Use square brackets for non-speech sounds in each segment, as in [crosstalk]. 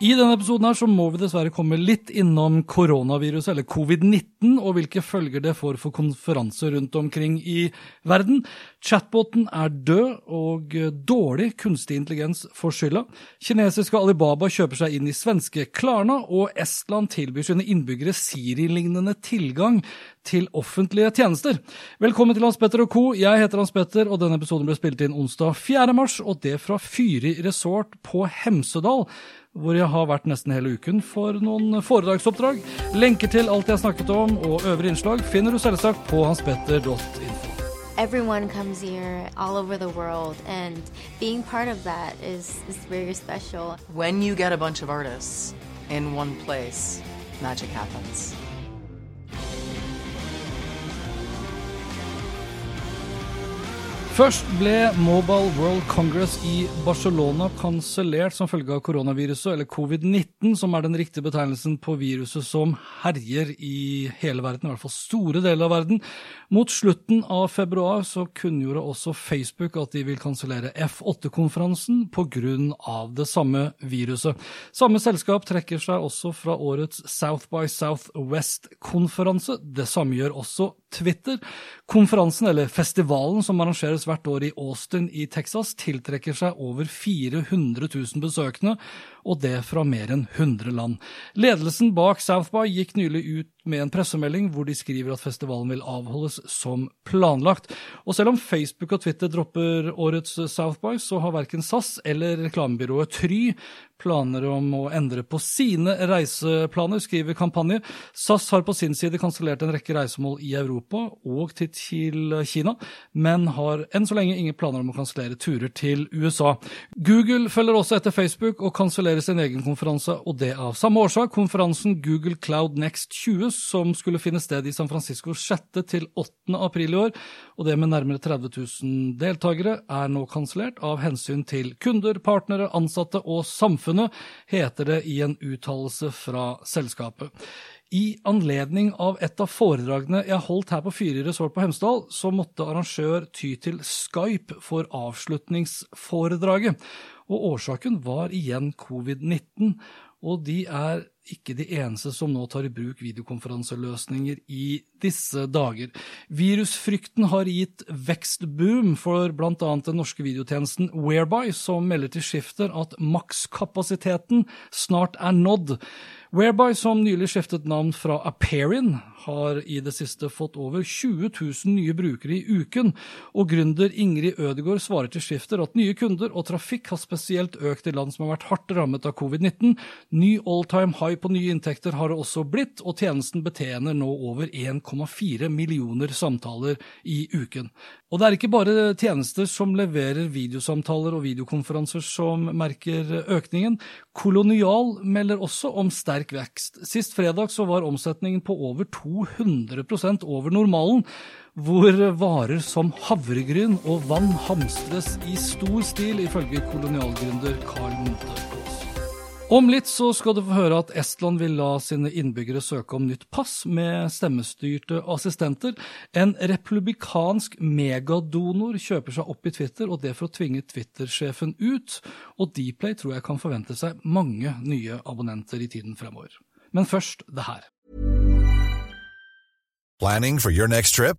I denne episoden her så må vi dessverre komme litt innom koronaviruset, eller covid-19, og hvilke følger det får for konferanser rundt omkring i verden. Chatboten er død, og dårlig kunstig intelligens får skylda. Kinesiske Alibaba kjøper seg inn i svenske Klarna, og Estland tilbyr sine innbyggere Siri-lignende tilgang til offentlige tjenester. Velkommen til Hans Petter og co. Jeg heter Hans Petter, og denne episoden ble spilt inn onsdag 4. mars, og det fra Fyri resort på Hemsedal hvor jeg har vært nesten hele uken for noen foredragsoppdrag. Lenker til alt jeg har snakket om og øvrige innslag finner du selvsagt på hanspetter.info. Everyone comes here all over the world, and being part of that is, is very special. When you get a bunch of artists in one place, magic happens. Først ble Mobile World Congress i Barcelona kansellert som følge av koronaviruset, eller covid-19, som er den riktige betegnelsen på viruset som herjer i hele verden, i hvert fall store deler av verden. Mot slutten av februar så kunngjorde også Facebook at de vil kansellere F8-konferansen pga. det samme viruset. Samme selskap trekker seg også fra årets South by Southwest-konferanse. Det samme gjør også Twitter. Konferansen, eller festivalen som arrangeres hvert år i Austin i Texas, tiltrekker seg over 400 000 besøkende, og det fra mer enn 100 land. Ledelsen bak South by gikk nylig ut med en pressemelding hvor de skriver at festivalen vil avholdes som planlagt. Og selv om Facebook og Twitter dropper årets South by, så har verken SAS eller reklamebyrået Try planer om å endre på sine reiseplaner, skriver kampanje. SAS har på sin side kansellert en rekke reisemål i Europa og til Kina, men har enn så lenge ingen planer om å kansellere turer til USA. Google følger også etter Facebook og kansellerer arrangerer sin egen konferanse, og det av samme årsak. Konferansen Google Cloud Next 20, som skulle finne sted i San Francisco 6. til 8. april i år, og det med nærmere 30 000 deltakere, er nå kansellert av hensyn til kunder, partnere, ansatte og samfunnet, heter det i en uttalelse fra selskapet. I anledning av et av foredragene jeg holdt her på Fyri resort på Hemsedal, så måtte arrangør ty til Skype for avslutningsforedraget. Og årsaken var igjen covid-19, og de er ikke de eneste som nå tar i bruk videokonferanseløsninger i disse dager. Virusfrykten har gitt vekstboom for bl.a. den norske videotjenesten Whereby, som melder til Skifter at makskapasiteten snart er nådd. Whereby, som nylig skiftet navn fra Aperin, har i det siste fått over 20 000 nye brukere i uken, og gründer Ingrid Ødegård svarer til Skifter at nye kunder og trafikk har spesielt økt i land som har vært hardt rammet av covid-19. Ny all time high på nye inntekter har det også blitt, og tjenesten betjener nå over 1,4 millioner samtaler i uken. Og det er ikke bare tjenester som leverer videosamtaler og videokonferanser som merker økningen. Kolonial melder også om sterk vekst. Sist fredag så var omsetningen på over 200% over normalen, hvor varer som havregryn og vann hamstres i stor stil, ifølge kolonialgründer Carl Monte Om litt så skal du få høre at Estland vil la sine innbyggere søke om nytt pass med stemmestyrte assistenter. En republikansk megadonor kjøper seg opp i Twitter, og det for å tvinge Twitter-sjefen ut. Og Dplay tror jeg kan forvente seg mange nye abonnenter i tiden fremover. Men først det her. Planning for your next trip?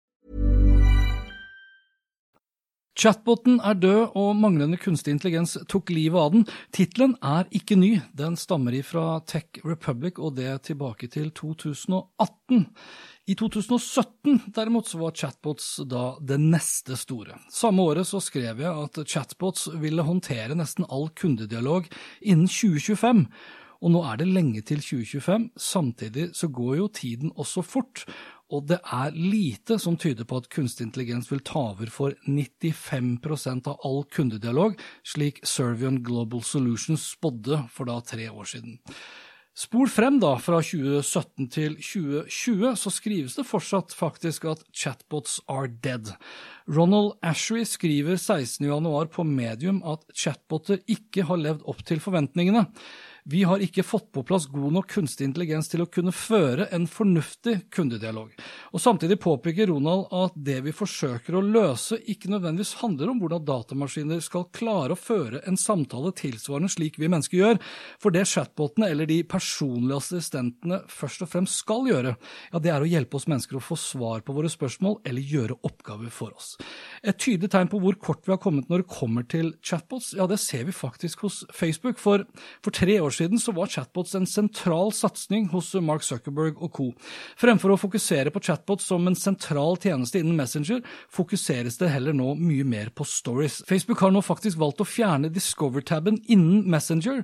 Chatboten er død, og manglende kunstig intelligens tok livet av den. Tittelen er ikke ny, den stammer ifra Tech Republic, og det tilbake til 2018. I 2017 derimot så var chatbots da det neste store. Samme året så skrev jeg at chatbots ville håndtere nesten all kundedialog innen 2025. Og nå er det lenge til 2025, samtidig så går jo tiden også fort, og det er lite som tyder på at kunstig intelligens vil ta over for 95% av all kundedialog, slik Servian Global Solutions spådde for da tre år siden. Spol frem da, fra 2017 til 2020, så skrives det fortsatt faktisk at chatbots are dead. Ronald Ashery skriver 16.1 på Medium at chatboter ikke har levd opp til forventningene. Vi har ikke fått på plass god nok kunstig intelligens til å kunne føre en fornuftig kundedialog. Og Samtidig påpeker Ronald at det vi forsøker å løse, ikke nødvendigvis handler om hvordan datamaskiner skal klare å føre en samtale tilsvarende slik vi mennesker gjør, for det chatbotene eller de personlige assistentene først og fremst skal gjøre, ja, det er å hjelpe oss mennesker å få svar på våre spørsmål eller gjøre oppgaver for oss. Et tydelig tegn på hvor kort vi har kommet når det kommer til chatbots, ja, det ser vi faktisk hos Facebook. For, for tre år siden så var chatbots en sentral satsing hos Mark Zuckerberg og co. Fremfor å fokusere på chatbots som en sentral tjeneste innen Messenger, fokuseres det heller nå mye mer på stories. Facebook har nå faktisk valgt å fjerne Discover-taben innen Messenger,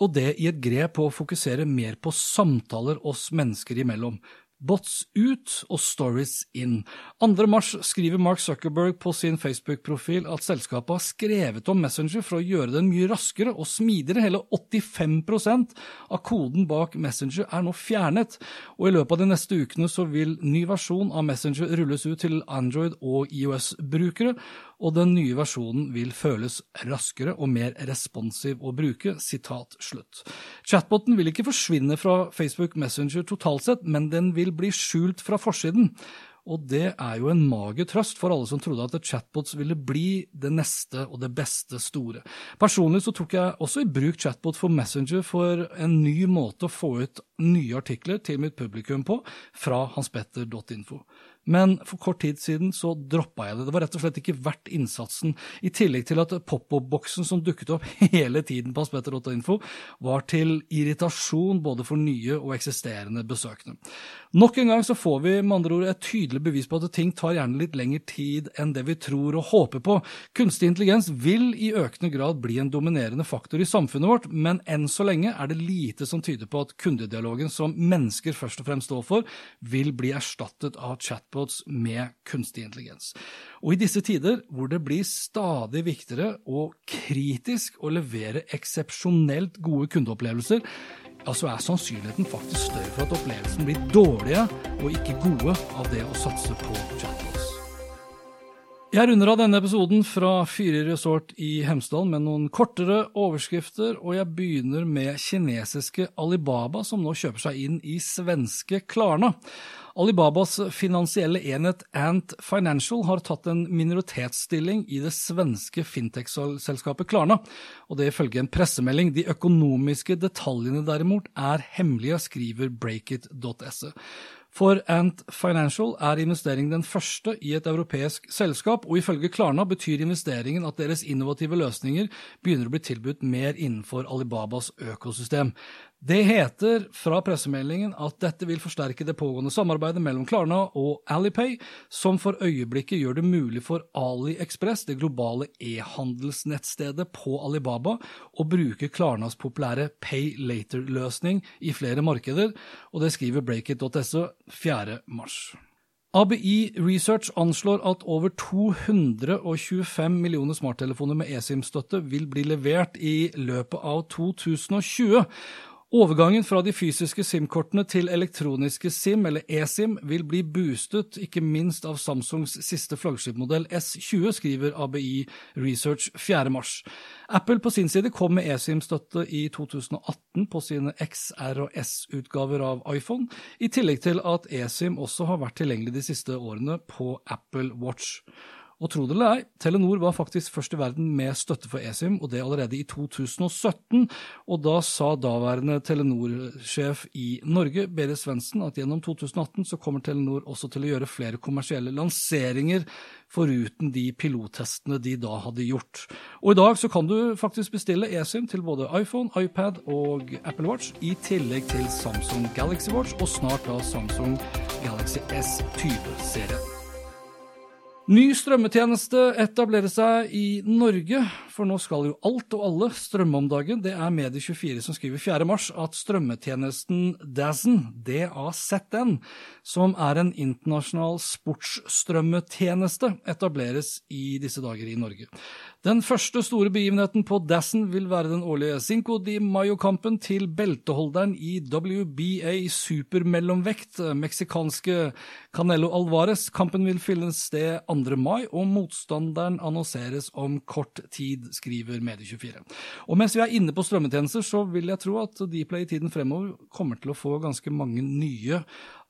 og det i et grep på å fokusere mer på samtaler oss mennesker imellom. Bots ut og stories in. 2. mars skriver Mark Zuckerberg på sin Facebook-profil at selskapet har skrevet om Messenger for å gjøre den mye raskere og smidigere. Hele 85% av koden bak Messenger er nå fjernet, og i løpet av de neste ukene så vil ny versjon av Messenger rulles ut til Android- og IOS-brukere, og den nye versjonen vil føles raskere og mer responsiv å bruke. Sitat slutt. Chatboten vil ikke forsvinne fra Facebook Messenger totalt sett, men den vil bli skjult fra forsiden. Og det er jo en mager trøst for alle som trodde at chatbots ville bli det neste og det beste store. Personlig så tok jeg også i bruk chatbot for Messenger for en ny måte å få ut nye artikler til mitt publikum på fra hanspetter.info men for kort tid siden så droppa jeg det. Det var rett og slett ikke verdt innsatsen, i tillegg til at pop-opp-boksen som dukket opp [laughs] hele tiden på aspetter.info, var til irritasjon både for nye og eksisterende besøkende. Nok en gang så får vi med andre ord et tydelig bevis på at ting tar gjerne litt lengre tid enn det vi tror og håper på. Kunstig intelligens vil i økende grad bli en dominerende faktor i samfunnet vårt, men enn så lenge er det lite som tyder på at kundedialogen som mennesker først og fremst står for, vil bli erstattet av chat chatbots med kunstig intelligens. Og i disse tider, hvor det blir stadig viktigere og kritisk å levere eksepsjonelt gode kundeopplevelser, ja, så er sannsynligheten faktisk større for at opplevelsen blir dårlige og ikke gode av det å satse på chatbots. Jeg runder av denne episoden fra Fyri resort i Hemsedal med noen kortere overskrifter, og jeg begynner med kinesiske Alibaba, som nå kjøper seg inn i svenske Klarna. Alibabas finansielle enhet Ant Financial har tatt en minoritetsstilling i det svenske fintech-selskapet Klarna, og det ifølge en pressemelding. De økonomiske detaljene derimot er hemmelige, skriver breakit.se. For Ant Financial er investeringen den første i et europeisk selskap, og ifølge Klarna betyr investeringen at deres innovative løsninger begynner å bli tilbudt mer innenfor Alibabas økosystem. Det heter fra pressemeldingen at dette vil forsterke det pågående samarbeidet mellom Klarna og Alipay, som for øyeblikket gjør det mulig for AliExpress, det globale e-handelsnettstedet på Alibaba, å bruke Klarnas populære Pay Later-løsning i flere markeder, og det skriver Breakit.se 4. mars. ABI Research anslår at over 225 millioner smarttelefoner med eSIM-støtte vil bli levert i løpet av 2020. Overgangen fra de fysiske SIM-kortene til elektroniske SIM, eller eSIM, vil bli boostet, ikke minst av Samsungs siste flaggskipmodell S20, skriver ABI Research 4. mars. Apple på sin side kom med eSIM-støtte i 2018 på sine XR- og S-utgaver av iPhone, i tillegg til at eSIM også har vært tilgjengelig de siste årene på Apple Watch. Og tro det eller ei, Telenor var faktisk først i verden med støtte for eSIM, og det allerede i 2017. Og da sa daværende Telenor-sjef i Norge, Berit Svendsen, at gjennom 2018 så kommer Telenor også til å gjøre flere kommersielle lanseringer, foruten de pilottestene de da hadde gjort. Og i dag så kan du faktisk bestille eSIM til både iPhone, iPad og Apple Watch, i tillegg til Samsung Galaxy Watch, og snart da Samsung Galaxy S20-serien. Ny strømmetjeneste etablerer seg i Norge, for nå skal jo alt og alle strømme om dagen. Det er Medie24 som skriver 4. mars at strømmetjenesten DAZN, DAZN, som er en internasjonal sportsstrømmetjeneste, etableres i disse dager i Norge. Den første store begivenheten på Dassen vil være den årlige Cinco de Mayo-kampen til belteholderen i WBA supermellomvekt, meksikanske Canelo Alvarez. Kampen vil finne sted 2. mai, og motstanderen annonseres om kort tid, skriver Medie24. Og mens vi er inne på strømmetjenester, så vil jeg tro at Dplay i tiden fremover kommer til å få ganske mange nye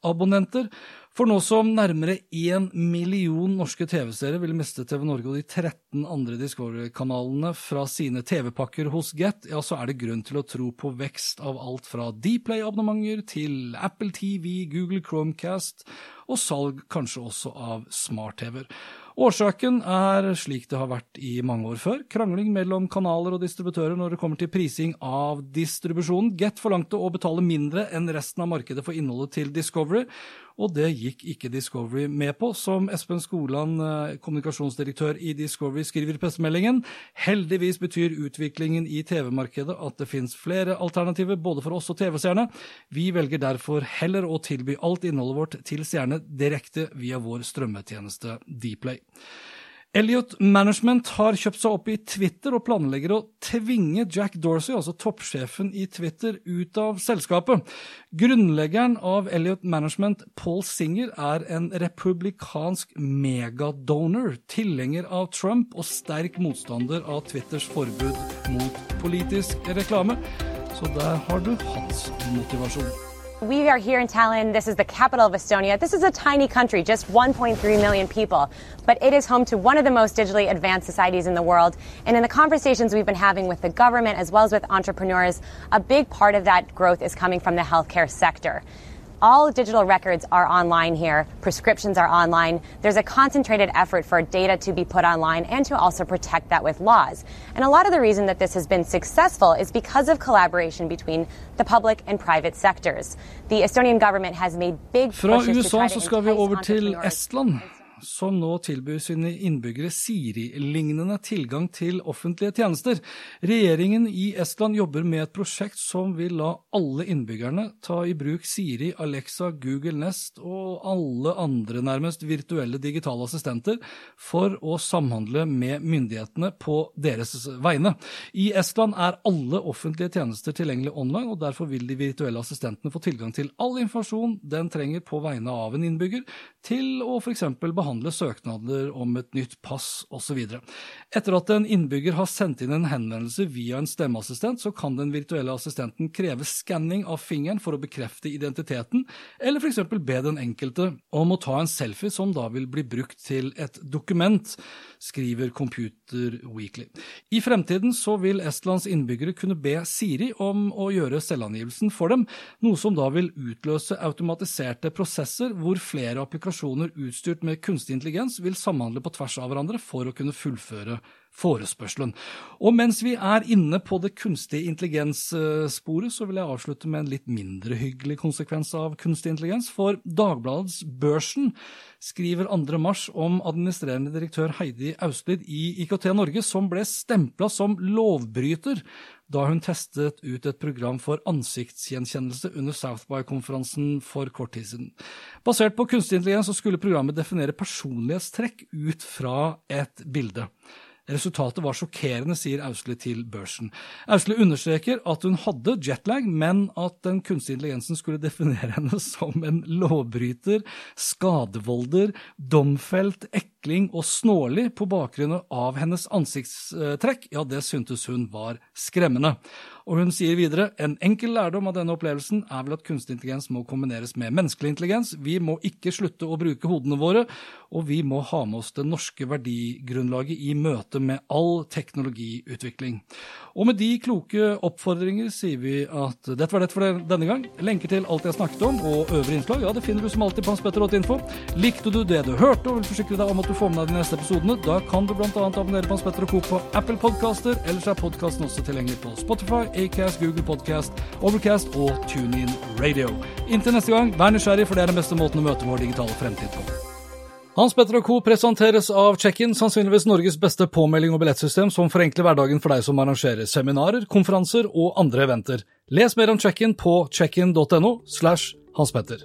abonnenter. For nå som nærmere én million norske TV-seere vil miste TV Norge og de 13 andre Discovery-kanalene fra sine TV-pakker hos Get, ja, så er det grunn til å tro på vekst av alt fra Dplay-abonnementer til Apple TV, Google Chromecast og salg kanskje også av smart-TV-er. Årsaken er slik det har vært i mange år før, krangling mellom kanaler og distributører når det kommer til prising av distribusjonen. Get forlangte å betale mindre enn resten av markedet for innholdet til Discovery, og det gikk ikke Discovery med på. Som Espen Skoland, eh, kommunikasjonsdirektør i Discovery, skriver i pressemeldingen, heldigvis betyr utviklingen i TV-markedet at det finnes flere alternativer både for oss og TV-seerne. Vi velger derfor heller å tilby alt innholdet vårt til seerne direkte via vår strømmetjeneste Dplay. Elliot Management har kjøpt seg opp i Twitter og planlegger å tvinge Jack Dorsey, altså toppsjefen i Twitter, ut av selskapet. Grunnleggeren av Elliot Management, Paul Singer, er en republikansk megadonor, tilhenger av Trump og sterk motstander av Twitters forbud mot politisk reklame. Så der har du hans motivasjon. We are here in Tallinn. This is the capital of Estonia. This is a tiny country, just 1.3 million people, but it is home to one of the most digitally advanced societies in the world. And in the conversations we've been having with the government as well as with entrepreneurs, a big part of that growth is coming from the healthcare sector. All digital records are online here. Prescriptions are online. There's a concentrated effort for data to be put online and to also protect that with laws. And a lot of the reason that this has been successful is because of collaboration between the public and private sectors. The Estonian government has made big Fra USA så skal vi over til Estland. Som nå tilbyr sine innbyggere Siri-lignende tilgang til offentlige tjenester. Regjeringen i Estland jobber med et prosjekt som vil la alle innbyggerne ta i bruk Siri, Alexa, Google Nest og alle andre nærmest virtuelle digitale assistenter for å samhandle med myndighetene på deres vegne. I Estland er alle offentlige tjenester tilgjengelig online, og derfor vil de virtuelle assistentene få tilgang til all informasjon den trenger på vegne av en innbygger, til å f.eks. behandle behandle søknader om et nytt pass osv. Etter at en innbygger har sendt inn en henvendelse via en stemmeassistent, så kan den virtuelle assistenten kreve skanning av fingeren for å bekrefte identiteten, eller f.eks. be den enkelte om å ta en selfie som da vil bli brukt til et dokument, skriver Computer Weekly. I fremtiden så vil Estlands innbyggere kunne be Siri om å gjøre selvangivelsen for dem, noe som da vil utløse automatiserte prosesser hvor flere applikasjoner utstyrt med kunstig intelligens vil samhandle på tvers av hverandre for å kunne fullføre forespørselen. Og mens vi er inne på det kunstige intelligens-sporet, så vil jeg avslutte med en litt mindre hyggelig konsekvens av kunstig intelligens. For Dagbladets Børsen skriver 2. mars om administrerende direktør Heidi Austlid i IKT Norge, som ble stempla som lovbryter da hun testet ut et program for ansiktsgjenkjennelse under South by-konferansen for kort tid siden. Basert på kunstig intelligens skulle programmet definere personlighetstrekk ut fra et bilde. Resultatet var sjokkerende, sier Ausli til børsen. Ausli understreker at hun hadde jetlag, men at den kunstige intelligensen skulle definere henne som en lovbryter, skadevolder, domfelt, ekling og snålig på bakgrunn av hennes ansiktstrekk, ja, det syntes hun var skremmende. Og hun sier videre en enkel lærdom av denne opplevelsen er vel at kunstig intelligens må kombineres med menneskelig intelligens. Vi må ikke slutte å bruke hodene våre, og vi må ha med oss det norske verdigrunnlaget i møte med all teknologiutvikling. Og med de kloke oppfordringer sier vi at dette var det for denne gang. Lenker til alt jeg snakket om og øvrige innslag ja, det finner du som alltid på hanspetter.info. Likte du det du hørte og vil forsikre deg om at du får med deg de neste episodene, da kan du bl.a. abonnere på Hans Petter og Co. på Apple Podcaster, ellers er podkasten også tilgjengelig på Spotify, Acast, Google Podcast, Overcast og TuneIn Radio. Inntil neste gang, vær nysgjerrig, for det er den beste måten å møte vår digitale fremtid på. Hans Petter og Co. presenteres av Check-in, sannsynligvis Norges beste påmelding- og billettsystem som forenkler hverdagen for deg som arrangerer seminarer, konferanser og andre eventer. Les mer om Check-in på checkin.no slash Hans Petter.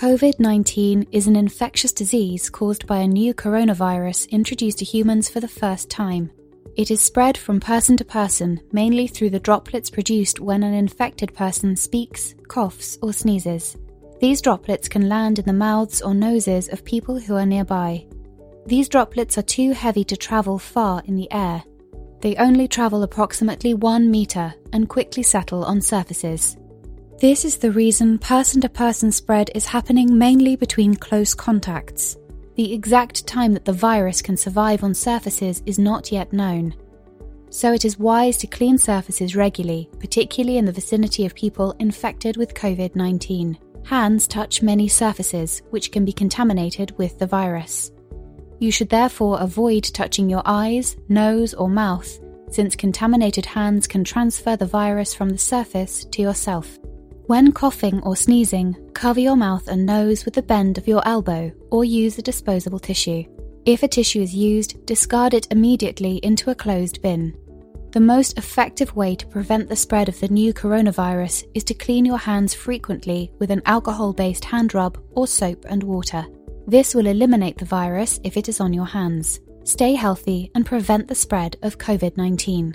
COVID 19 is an infectious disease caused by a new coronavirus introduced to humans for the first time. It is spread from person to person, mainly through the droplets produced when an infected person speaks, coughs, or sneezes. These droplets can land in the mouths or noses of people who are nearby. These droplets are too heavy to travel far in the air. They only travel approximately one meter and quickly settle on surfaces. This is the reason person to person spread is happening mainly between close contacts. The exact time that the virus can survive on surfaces is not yet known. So it is wise to clean surfaces regularly, particularly in the vicinity of people infected with COVID 19. Hands touch many surfaces, which can be contaminated with the virus. You should therefore avoid touching your eyes, nose, or mouth, since contaminated hands can transfer the virus from the surface to yourself. When coughing or sneezing, cover your mouth and nose with the bend of your elbow or use a disposable tissue. If a tissue is used, discard it immediately into a closed bin. The most effective way to prevent the spread of the new coronavirus is to clean your hands frequently with an alcohol based hand rub or soap and water. This will eliminate the virus if it is on your hands. Stay healthy and prevent the spread of COVID 19.